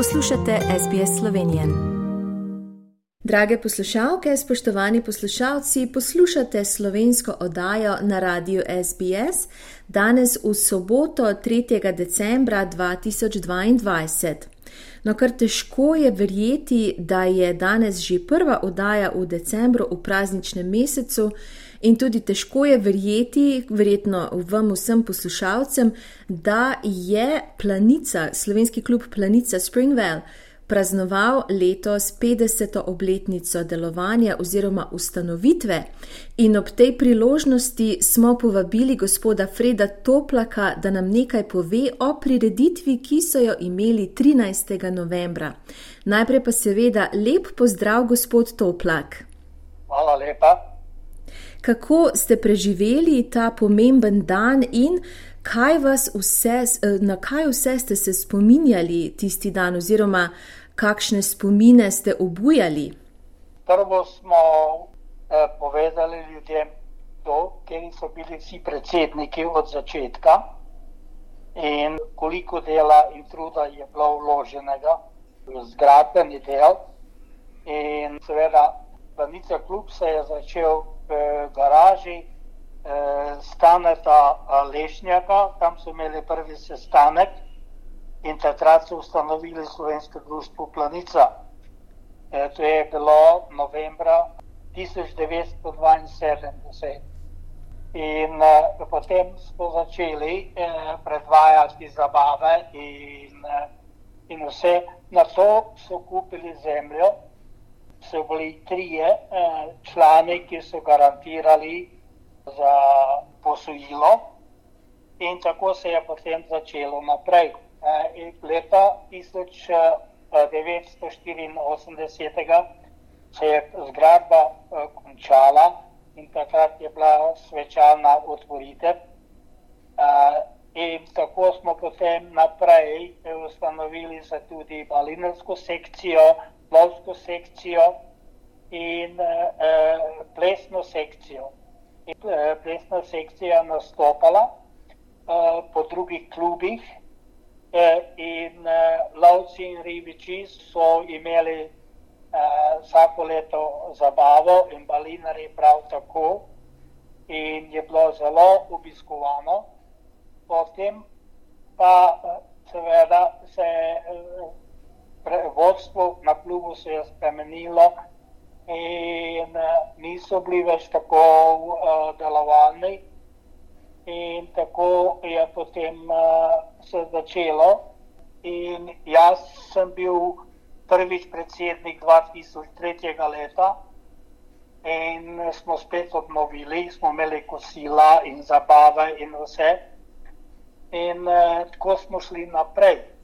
Poslušate SBS Slovenijo. Drage poslušalke, spoštovani poslušalci, poslušate slovensko oddajo na radiju SBS danes v soboto 3. decembra 2022. No, kar težko je verjeti, da je danes že prva oddaja v decembru v prazničnem mesecu. In tudi težko je verjeti, verjetno vam vsem poslušalcem, da je Planica, slovenski klub Planica Springwell, praznoval letos 50. obletnico delovanja oziroma ustanovitve. In ob tej priložnosti smo povabili gospoda Freda Toplaka, da nam nekaj pove o prireditvi, ki so jo imeli 13. novembra. Najprej pa seveda lep pozdrav, gospod Toplak. Hvala lepa kako ste preživeli ta pomemben dan in kaj vse, na kaj vse ste se spominjali tisti dan, oziroma kakšne spomine ste obujali. Prvo smo eh, povedali ljudem, kjer so bili vsi predsedniki od začetka in koliko dela in truda je bilo vloženega v zgradbeni del. In seveda, Planica Klub se je začel garaži eh, staneta Lešnjaka, tam so imeli prvi sestanek in takrat so ustanovili slovensko društvo Planica. Eh, to je bilo novembra 1972. In eh, potem smo začeli eh, predvajati zabave in, eh, in vse. Na to so kupili zemljo so bili trije eh, člani, ki so garantirali za posojilo, in tako se je potem začelo naprej. Eh, leta 1984 se je zgradba eh, končala in takrat je bila svečana otvoritev. In tako smo potem naprej ustanovili tudi balinarsko sekcijo, lovsko sekcijo in uh, plesno sekcijo. In, uh, plesna sekcija nastopala uh, po drugih klubih uh, in uh, lovci in ribiči so imeli uh, vsako leto zabavo in balinari prav tako in je bilo zelo obiskovano. Potem pa seveda se uh, vodstvo na klubu se je spremenilo in uh, niso bili več tako uh, delovalni. In tako je potem uh, se začelo. In jaz sem bil prvič predsednik 2003. leta. In smo spet obnovili, smo imeli kosila in zabave in vse. In uh, tako smo šli naprej.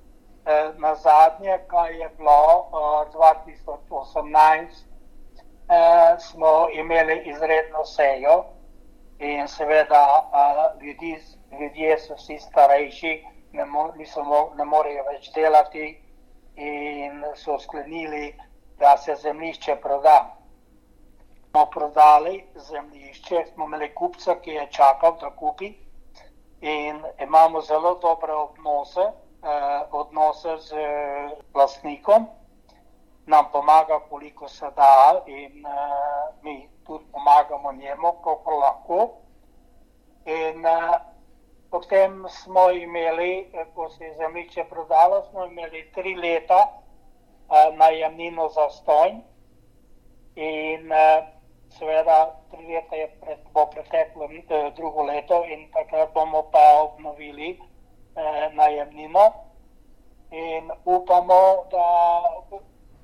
Eh, na zadnje, kaj je bilo 2018, eh, eh, smo imeli izredno sejo in seveda ljudi, ljudje so vsi starejši, ne, mo, mo, ne morejo več delati in so sklenili, da se zemljišče proda. Smo prodali zemljišče, smo imeli kupca, ki je čakal, da kupi in imamo zelo dobre odnose eh, odnose z vlastnikom, nam pomaga, koliko se da, in eh, mi tudi pomagamo njemu, koliko lahko. In eh, potem smo imeli, ko se je zemljišče prodalo, smo imeli tri leta eh, najemnino za stojn. In eh, seveda, tri leta je pred, preteklo eh, drugo leto, in takrat bomo pa obnovili eh, najemnino in upamo, da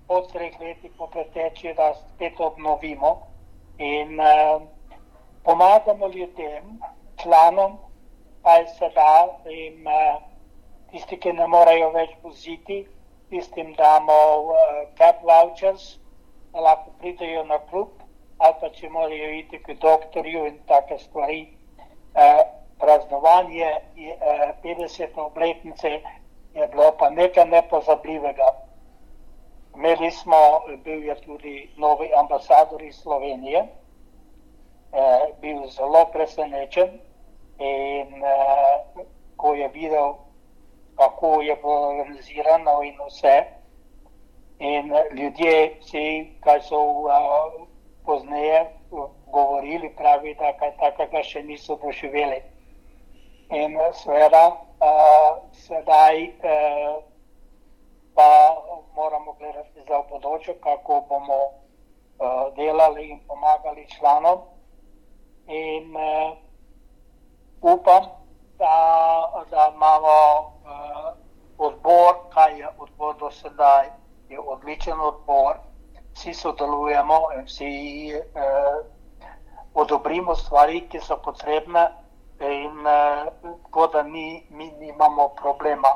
po treh letih po preteči, da spet obnovimo in eh, pomagamo ljudem, članom, kaj se da in eh, tisti, ki ne morejo več voziti, tistim damo eh, cab vouchers, da lahko pridejo na klub ali pa če morajo iti k doktorju in take stvari. Eh, praznovanje 50. Eh, obletnice je bilo pa nekaj nepozabljivega. Imeli smo, bil je tudi novi ambasador iz Slovenije, eh, bil zelo presenečen in eh, ko je videl, kako je bilo organizirano in vse, In ljudje, vsi, ki so uh, pozneje govorili, pravi, da kaj takega še niso doživeli. In seveda, uh, sedaj uh, pa moramo gledati za bodoče, kako bomo uh, delali in pomagali članom. In uh, upam, da, da imamo uh, odbor, kaj je odbor do sedaj, je odličen odbor, vsi sodelujemo in vsi uh, odobrimo stvari, ki so potrebne, in uh, tako da mi, mi nimamo problema.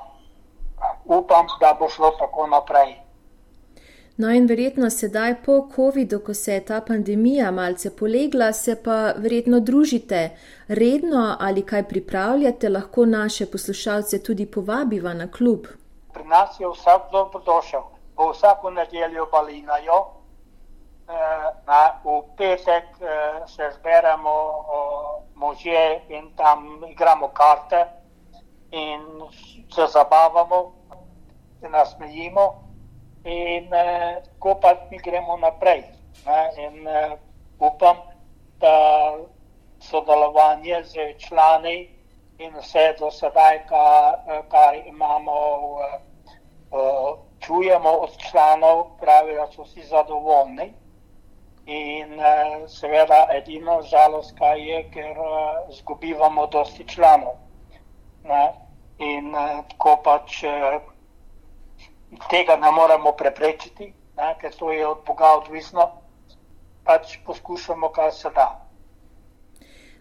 Upam, da bo šlo tako naprej. No, in verjetno sedaj po COVID-u, ko se je ta pandemija malce polegla, se pa verjetno družite redno ali kaj pripravljate, lahko naše poslušalce tudi povabiva na klub. Pri nas je vsak dobrodošel, bo vsako nedeljo balinajo. Eh, na, v petek eh, se zberemo možje in tam igramo karte in se zabavamo, se nasmejimo in eh, tako pač mi gremo naprej. Ne? In upam, da sodelovanje z člani in vse do sedaj, kar, kar imamo, čujemo od članov, pravijo, da so vsi zadovoljni. In uh, seveda edino žalost, kaj je, ker uh, zgubivamo dosti članov. Ne? In uh, tako pač. Uh, tega ne moremo preprečiti, ne, ker to je od Boga odvisno, pač poskušamo, kar se da.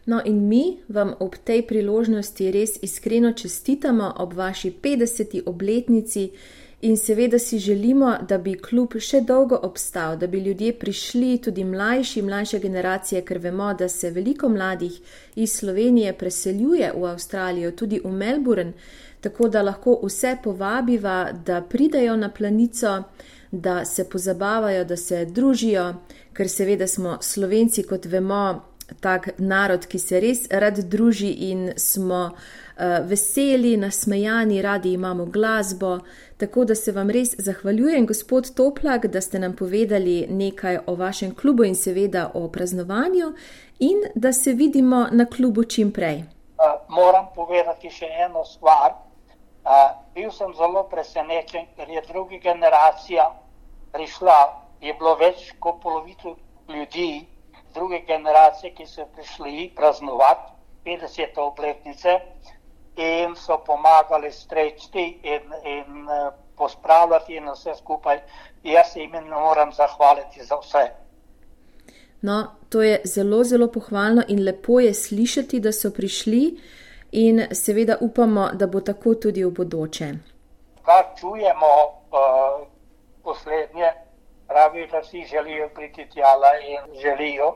No, in mi vam ob tej priložnosti res iskreno čestitamo ob vaši 50. obletnici in seveda si želimo, da bi klub še dolgo obstal, da bi ljudje prišli, tudi mlajši, mlajše generacije, ker vemo, da se veliko mladih iz Slovenije preseljuje v Avstralijo, tudi v Melbourne. Tako da lahko vse povabiva, da pridajo na planico, da se pozabavajo, da se družijo, ker seveda smo slovenci, kot vemo, tak narod, ki se res rad druži in smo veseli, nasmejani, radi imamo glasbo. Tako da se vam res zahvaljujem, gospod Toplak, da ste nam povedali nekaj o vašem klubu in seveda o praznovanju, in da se vidimo na klubu čim prej. Uh, moram povedati še eno stvar. Uh, bil sem zelo presenečen, ker je druga generacija prišla. Je bilo več kot polovico ljudi, druge generacije, ki so prišli praznovati 50. obletnice in so pomagali streči in, in uh, pospravljati in vse skupaj. Jaz se jim ne moram zahvaliti za vse. No, to je zelo, zelo pohvalno in lepo je slišati, da so prišli in seveda upamo, da bo tako tudi v bodoče. Kar čujemo uh, poslednje, pravi, da si želijo priti tjala in želijo,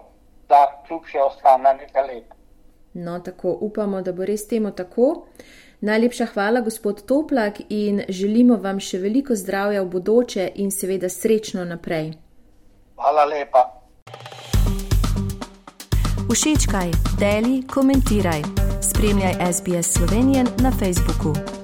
da kljub še ostane nekaj let. No, tako upamo, da bo res temu tako. Najlepša hvala, gospod Toplak, in želimo vam še veliko zdravja v bodoče in seveda srečno naprej. Hvala lepa. Všečkaj, deli, komentiraj. Spremljaj SBS Slovenijo na Facebooku.